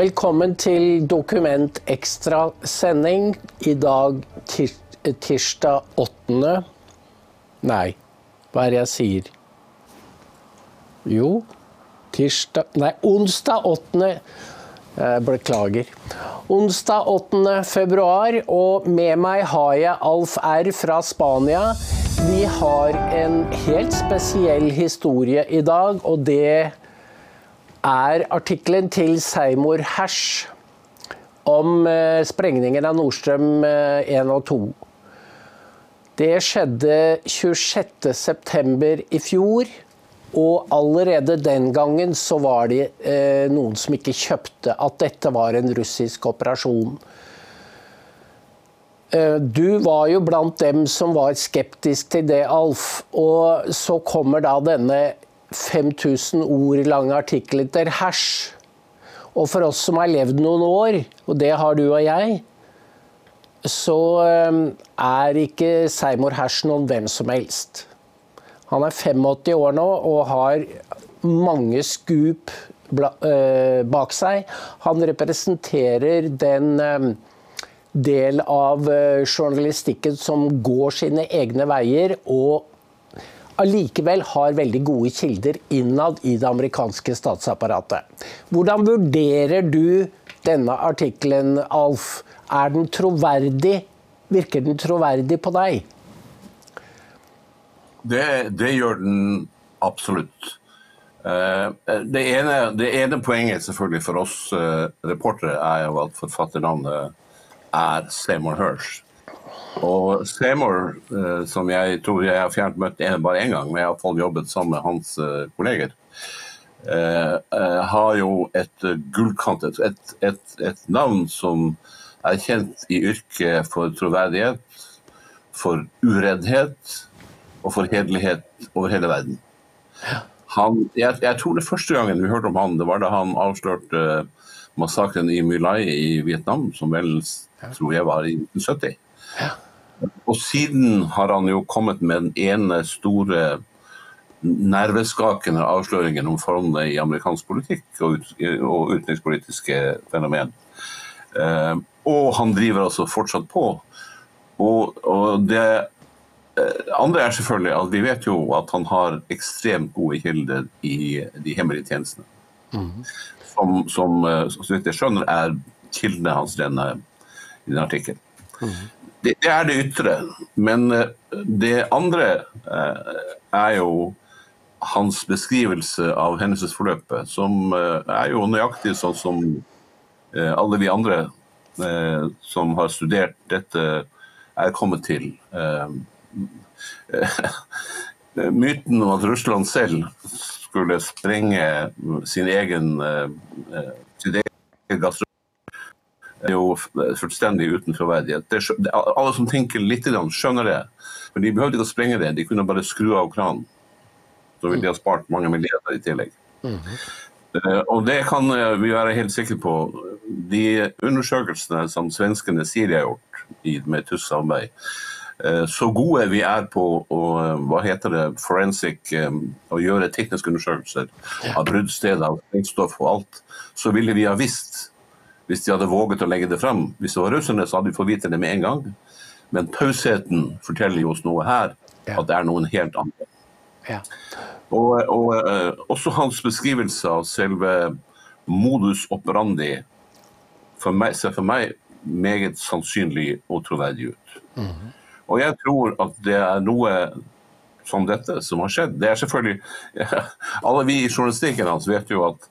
Velkommen til Dokument Ekstra-sending. I dag tir tirsdag 8. Nei, hva er det jeg sier? Jo, tirsdag Nei, onsdag 8. Jeg beklager. Onsdag 8. februar, og med meg har jeg Alf R. fra Spania. Vi har en helt spesiell historie i dag, og det er artikkelen til Seymour Hersh om eh, sprengningen av Nordstrøm 1 eh, og 2. Det skjedde 26.9. i fjor. Og allerede den gangen så var det eh, noen som ikke kjøpte at dette var en russisk operasjon. Du var jo blant dem som var skeptisk til det, Alf. Og så kommer da denne 5000 ord lange artikler Hersh. Og for oss som har levd noen år, og det har du og jeg, så eh, er ikke Seymour Hersh noen hvem som helst. Han er 85 år nå og har mange skup eh, bak seg. Han representerer den eh, del av eh, journalistikken som går sine egne veier, og allikevel har veldig gode kilder innad i det amerikanske statsapparatet. Hvordan vurderer du denne artikkelen, Alf? Er den troverdig? Virker den troverdig på deg? Det, det gjør den absolutt. Eh, det ene, det ene, poenget selvfølgelig for oss uh, reportere er jo at forfatternavnet er Seymour Hirsch. Og Seymour, uh, som jeg tror jeg har fjernt møtt en, bare én gang, men jeg har fått jobbet sammen med hans uh, kolleger, har jo et gullkantet et, et, et, navn som er kjent i yrket for troverdighet, for ureddhet og for hederlighet over hele verden. Han, jeg, jeg, tror det første gangen vi hørte om han, det var da han avslørte massakren i My Lai i Vietnam, som vel tror jeg var i 1970. Og siden har han jo kommet med den ene store nerveskakende avsløringen om forholdene i amerikansk politikk og, ut, og utenrikspolitiske fenomen. Eh, og han driver altså fortsatt på. Og, og det Eh, andre er selvfølgelig at vi vet jo at han har ekstremt gode kilder i de hemmelige tjenestene. Mm. Som, som, eh, så vidt jeg skjønner, er kildene hans denne, i denne artikkelen. Mm. Det, det, er det ytre. Men eh, det andre er jo hans beskrivelse av hendelsesforløpet, som er jo nøyaktig sånn som alle vi andre som har studert dette, er kommet til. myten om at Russland selv skulle sprenge sin egen, sitt eget er jo fullstendig uten troverdighet. Alle som tenker litt, skjønner det. For De behøvde ikke å sprenge det, de kunne bare skru av kranen. Så ville de ha spart mange milliarder i tillegg. Mm -hmm. Og det kan vi være helt sikre på. De undersøkelsene som svenskene sier de har gjort med tysk samarbeid, Eh, så gode vi er på å hva heter det, forensic, eh, å gjøre tekniske undersøkelser av bruddsteder, sprengstoff og alt, så ville vi ha visst hvis de hadde våget å legge det fram. Hvis det var russerne, så hadde vi fått vite det med en gang. Men tausheten forteller oss noe her, at det er noen helt andre. Ja. Og, og uh, også hans beskrivelse av selve modus operandi for meg, ser for meg meget sannsynlig og troverdig ut. Mm -hmm. Og jeg tror at det er noe som dette som har skjedd. Det er selvfølgelig Alle vi i journalistikken hans vet jo at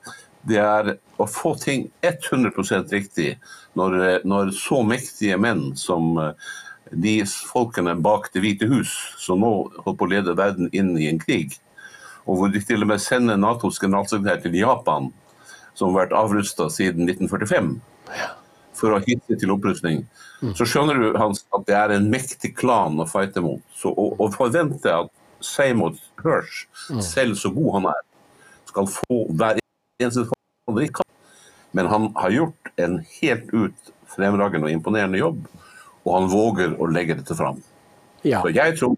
det er å få ting 100 riktig når, når, så mektige menn som eh, de folkene bak Det hvite hus, som nå holder på å lede verden inn i en krig, og hvor de til og med sender Natos generalsekretær til Japan, som har vært avrusta siden 1945, for å hisse til opprustning, Mm. Så skjønner du Hans, at det er en mektig klan å fighte mot. Så å, å forvente at Seymour Hirsch, mm. selv så god han er, skal få hver Men han har gjort en helt ut fremragende og imponerende jobb, og han våger å legge dette fram. Ja. Så jeg tror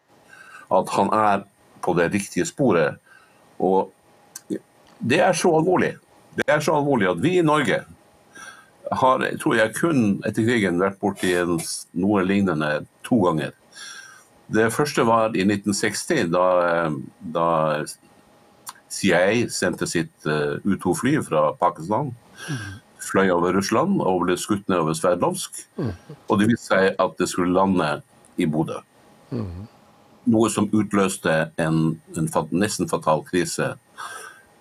at han er på det riktige sporet. Og det er så alvorlig. Det er så alvorlig at vi i Norge har tror jeg kun etter krigen vært borti en, noe lignende to ganger. Det første var i 1960, da, da CIA sendte sitt uh, U-2-fly fra Pakistan. Fløy over Russland og ble skutt ned over Sverdlovsk. Og det viste seg at det skulle lande i Bodø. Noe som utløste en, en nesten fatal krise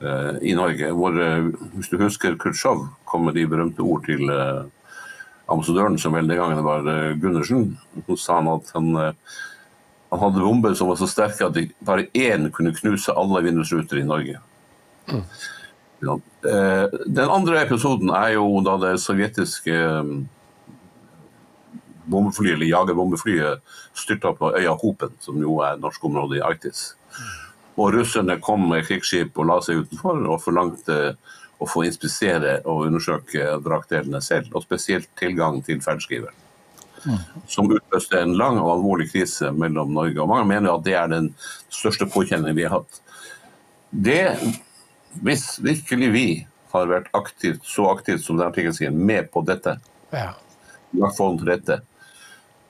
uh, i Norge. Hvor, uh, hvis du husker Khrusjtsjov, kom med de berømte ord til uh, ambassadøren, som vel den gangen var Gundersen. Så sa han at han, han hadde bomber som var så sterke at bare én kunne knuse alle vindusruter i Norge. Mm. Ja. Den andre episoden er jo da det sovjetiske bombeflyet, eller jagerbombeflyet styrta på øya Hopen, som jo er norsk område i Arktis. Og russerne kom med krigsskip og la seg utenfor og forlangte å få inspisere og undersøke vrakdelene selv, og spesielt tilgang til ferdskriveren. Som utløste en lang og alvorlig krise mellom Norge og mange mener at det er den største påkjenningen vi har hatt. Det, hvis virkelig vi har vært aktivt, så aktivt som den artikkelen sier, med på dette, ja. lagt forholdene til dette,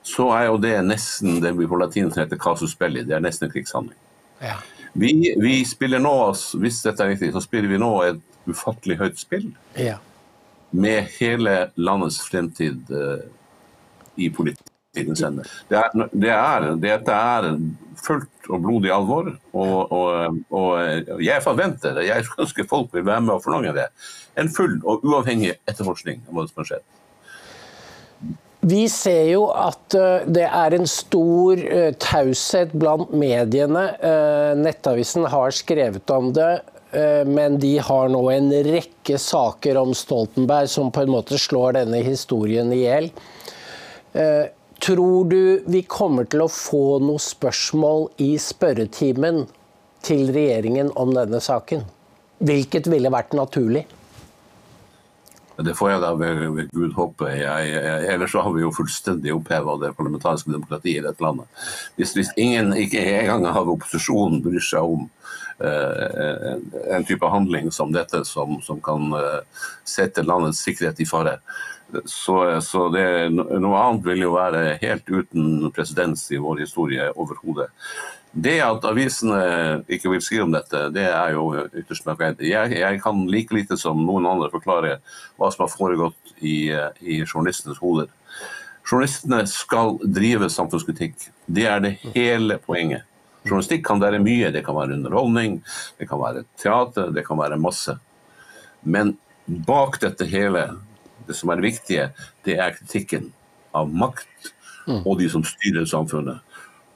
så er jo det nesten det vi på latin heter casus belli. Det er nesten en krigshandling. Ja. Vi, vi, spiller nå, hvis dette er riktig, så spiller vi nå et ufattelig høyt spill. Ja. Med hele landets fremtid uh, i politikkens ende. Det er, det er, dette er fullt og blodig alvor, og, og, og, jeg forventer det. Jeg ønsker folk vil være med og forlange det. En full og uavhengig etterforskning av hva som har skjedd. Vi ser jo at det er en stor taushet blant mediene. Nettavisen har skrevet om det, men de har nå en rekke saker om Stoltenberg som på en måte slår denne historien i hjel. Tror du vi kommer til å få noen spørsmål i spørretimen til regjeringen om denne saken? Hvilket ville vært naturlig? Det får jeg da ved, ved Gud håpe. Ellers så har vi jo fullstendig oppheva det parlamentariske demokratiet i dette landet. Hvis, hvis ingen, ikke engang av opposisjonen, bryr seg om en type handling som dette, som, som kan uh, sette landets sikkerhet i fare, så, så det, noe annet vil jo være helt uten presedens i vår historie overhodet. Det at avisene ikke vil skrive om dette, det er jo ytterst merkverdig. Jeg, jeg, kan like lite som noen andre forklare hva som har foregått i, i journalistenes hoder. Journalistene skal drive samfunnskritikk. Det er det hele poenget. Journalistikk kan være mye. Det kan være underholdning, det kan være teater, det kan være masse. Men bak dette hele, det som er det viktige, det er kritikken av makt og de som styrer samfunnet.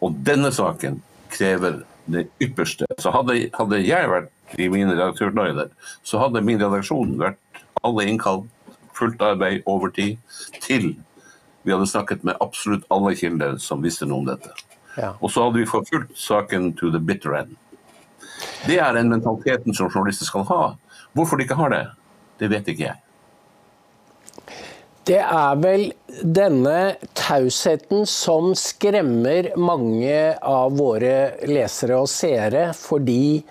Og denne saken krever det ypperste. Så hadde, hadde jeg vært i min redaktørnøyder, så hadde min redaksjon vært alle innkalt, fullt arbeid, overtid, til vi hadde snakket med absolutt alle kilder som visste noe om dette. Ja. Og så hadde vi forfulgt saken to the bitter end. Det er den mentaliteten som journalister skal ha. Hvorfor de ikke har det, det vet ikke jeg. Det er vel denne tausheten som skremmer mange av våre lesere og seere, fordi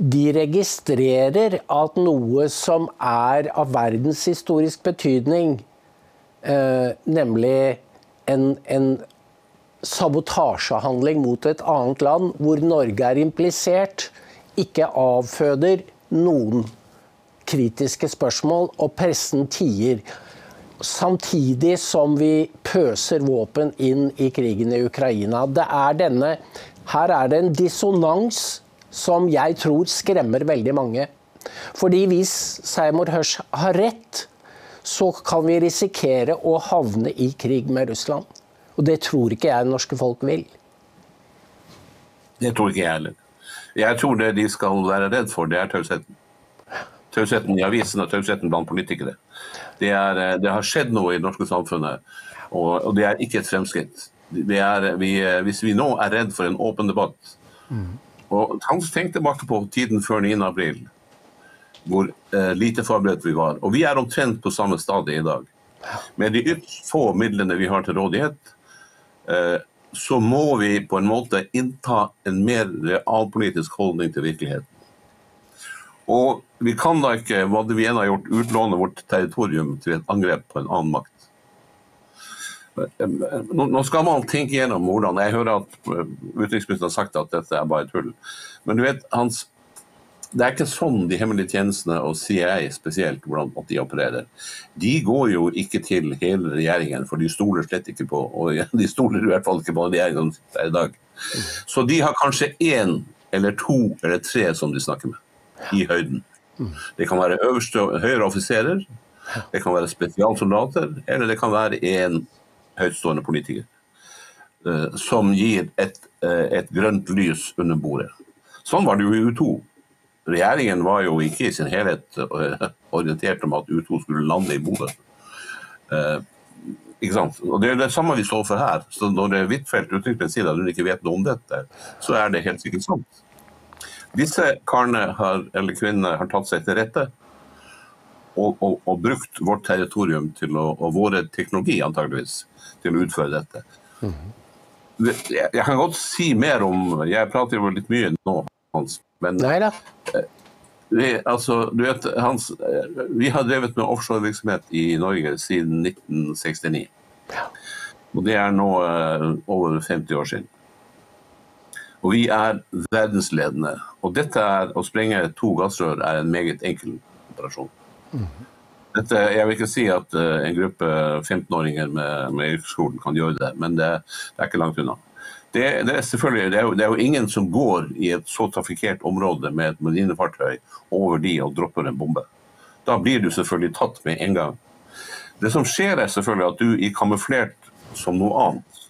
de registrerer at noe som er av verdenshistorisk betydning, eh, nemlig en, en sabotasjehandling mot et annet land, hvor Norge er implisert, ikke avføder noen kritiske spørsmål, og pressen tier samtidig som vi pøser våpen inn i krigen i Ukraina. Er denne, her er det en dissonans som jeg tror skremmer veldig mange. Fordi hvis Seymour Hersh har rett, så kan vi risikere å havne i krig med Russland. Og det tror ikke jeg det norske folk vil. Det tror ikke jeg heller. Jeg tror det de skal være redd for, det er tausheten. Tausheten i avisen og tausheten blant politikere. Det, er, eh, det, har skjedd noe i det norske samfunnet, og, og det er ikke et fremskritt. Er, vi, eh, hvis vi nå er redd for en åpen debatt mm. og Tenk tilbake på tiden før 9. april, hvor eh, lite forberedt vi var. Og vi er omtrent på samme stadiet i dag. Med de få midlene vi har til rådighet, eh, så må vi på en måte innta en mer realpolitisk holdning til virkeligheten. Og vi kan da ikke, hva det vi enn har gjort, utlåne vårt territorium til et angrep på en annen makt. Nå skal man tenke gjennom hvordan Jeg hører at eh, utenriksministeren har sagt at dette er bare tull. Men du vet, hans, det er ikke sånn de hemmelige tjenestene og CIA spesielt hvordan de opererer. De går jo ikke til hele regjeringen, for de stoler slett ikke på og de stoler i hvert fall ikke på regjeringen som sitter i dag. Så de har kanskje én eller to eller tre som de snakker med i høyden. Det kan være øverste høyere offiserer, det kan være spesialsoldater, eller det kan være en høytstående politiker. eh, Som gir et, eh, et grønt lys under bordet. Sånn var det jo i U2. Regjeringen var jo ikke i sin helhet eh, orientert om at U2 skulle lande i Bodø. Eh, ikke sant? Og Det er det samme vi står for her. Så Når det Huitfeldt utenriksminister sier at hun ikke vet noe om dette, så er det helt sikkert sant. Disse karene har, eller kvinnene har tatt seg til rette og, og, og brukt vårt territorium å, og vår teknologi antageligvis til å utføre dette. Jeg, jeg kan godt si mer om Jeg prater jo litt mye nå, Hans. Men Nei da. vi, altså, du vet, Hans, eh, vi har drevet med offshorevirksomhet i Norge siden 1969. Og det er nå uh, over 50 år siden. Og vi er verdensledende. Og dette er, å sprenge to gassrør er en meget enkel operasjon. Dette, jeg vil ikke si at uh, en gruppe 15-åringer med, med yrkesskolen kan gjøre det, men det, det er ikke langt unna. Det, det, er selvfølgelig, det, er jo, det er jo ingen som går i et så trafikkert område med et marinefartøy over de og dropper en bombe. Da blir du selvfølgelig tatt med en gang. Det som skjer er selvfølgelig at du er kamuflert som noe annet.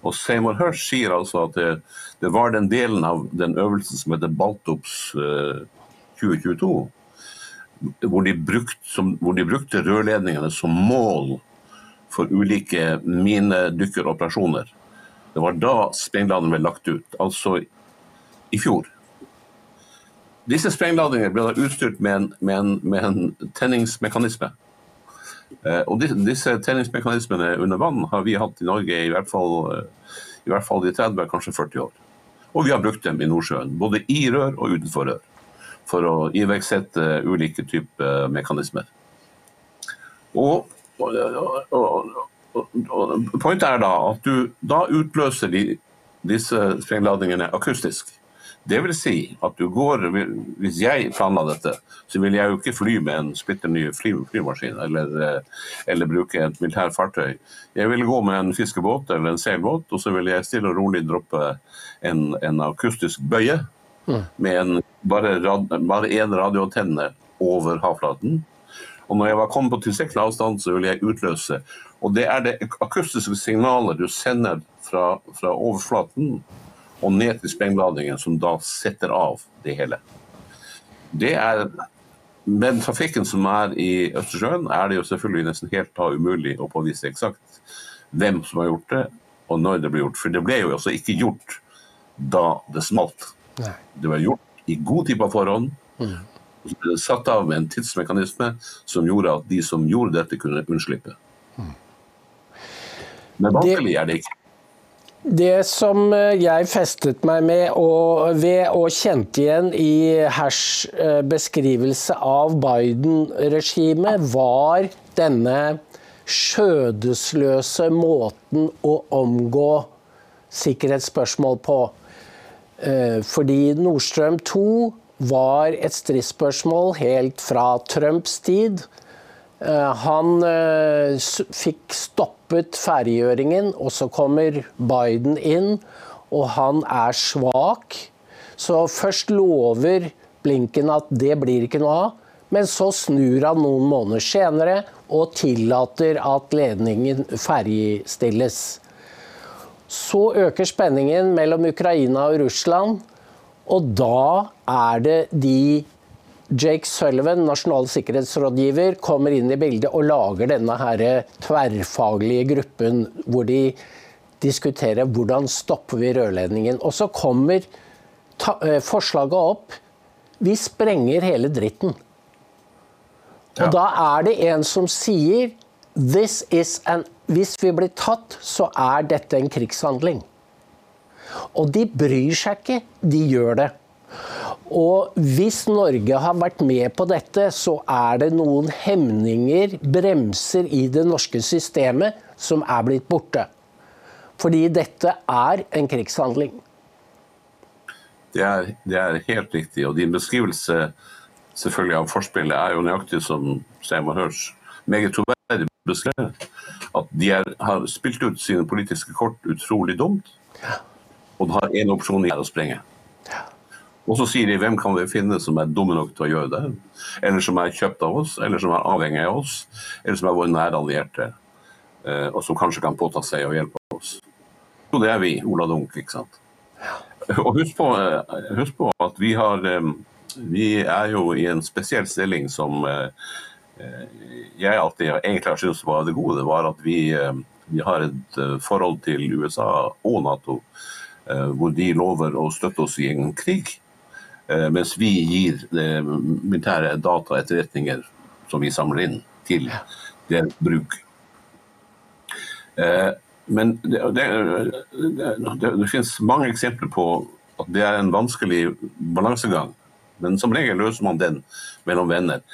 Og Seymour Hersh sier altså at det, det var den delen av den øvelsen som heter Baltops eh, 2022, hvor de, brukt, som, hvor de brukte rørledningene som mål for ulike minedykkeroperasjoner. Det var da sprengladene ble lagt ut, altså i fjor. Disse sprengladningene ble da utstyrt med en, med en, med en tenningsmekanisme. Eh, og disse, tenningsmekanismene under vann har vi hatt i Norge i hvert fall, eh, i hvert fall i 30, kanskje 40 år. Og vi har brukt dem i Nordsjøen, både i rør og utenfor rør, for å iverksette ulike typer mekanismer. Og, og, og, og, Pointet er da at du da utløser de, disse sprengladningene akustisk. Det vil si at du går Hvis jeg planla dette, så ville jeg jo ikke fly med en splitter ny fly, flymaskin eller, eller bruke et militært fartøy. Jeg ville gå med en fiskebåt eller en seilbåt, og så ville jeg stille og rolig droppe en, en akustisk bøye med en, bare, rad, bare én radioantenne over havflaten. Og når jeg var kommet på tilstrekkelig avstand, så ville jeg utløse. Og det er det akustiske signalet du sender fra, fra overflaten og ned til sprengladningen, som da setter av det hele. Det er Med den trafikken som er i Østersjøen, er det jo selvfølgelig nesten helt da umulig å påvise eksakt hvem som har gjort det, og når det ble gjort. For det ble jo altså ikke gjort da det smalt. Nei. Det var gjort i god tid på forhånd. Og så ble det satt av med en tidsmekanisme som gjorde at de som gjorde dette, kunne unnslippe. Men vanskelig er det ikke. Det som eh, jeg festet meg med og ved og kjente igjen i Hers eh, beskrivelse av Biden-regimet, var denne skjødesløse måten å omgå sikkerhetsspørsmål på. Eh, Fordi Nordstrøm 2 var et stridsspørsmål helt fra Trumps tid. Eh, Han eh, fikk stoppet ferdiggjøringen, og så kommer Biden inn, og han er svak. Så først lover Blinken at det blir ikke noe av, men så snur han noen måneder senere og tillater at ledningen ferdigstilles. Så øker spenningen mellom Ukraina og Russland, og da er det de Jake Sullivan, nasjonal sikkerhetsrådgiver, kommer inn i bildet og lager denne her tverrfaglige gruppen hvor de diskuterer hvordan stopper vi rørledningen. Og så kommer eh, forslaget opp vi sprenger hele dritten. Og Ja. da er det en som sier This is an, Hvis vi blir tatt, så er dette en krigshandling. Og de bryr seg ikke, de gjør det. Og hvis Norge har vært med på dette, så er det noen hemninger, bremser, i det norske systemet som er blitt borte. Fordi dette er en krigshandling. Det er, det er helt riktig. Og din beskrivelse selvfølgelig av forspillet er jo nøyaktig som Seymour Hirsch meget troverdig beskrevet. At de er, har spilt ut sine politiske kort utrolig dumt. Og har én opsjon i å sprenge. Og så sier de hvem kan vi finne som er dumme nok til å gjøre det? Eller som er kjøpt av oss, eller som er avhengig av oss, eller som er våre nære allierte. eh, Og som kanskje kan påta seg å hjelpe oss. Jo, det er vi, Ola Dunk, ikke sant. Og husk på, eh, husk på at vi har eh, Vi er jo i en spesiell stilling som jeg alltid egentlig har syntes var det gode. Var at vi, vi har et forhold til USA og Nato hvor de lover å støtte oss i en krig. Eh, Mens vi gir eh, militære data og etterretninger som vi samler inn, til deres bruk. Eh, Men det, det, det, det, det finnes mange eksempler på at det er en vanskelig balansegang. Men som regel løser man den mellom venner.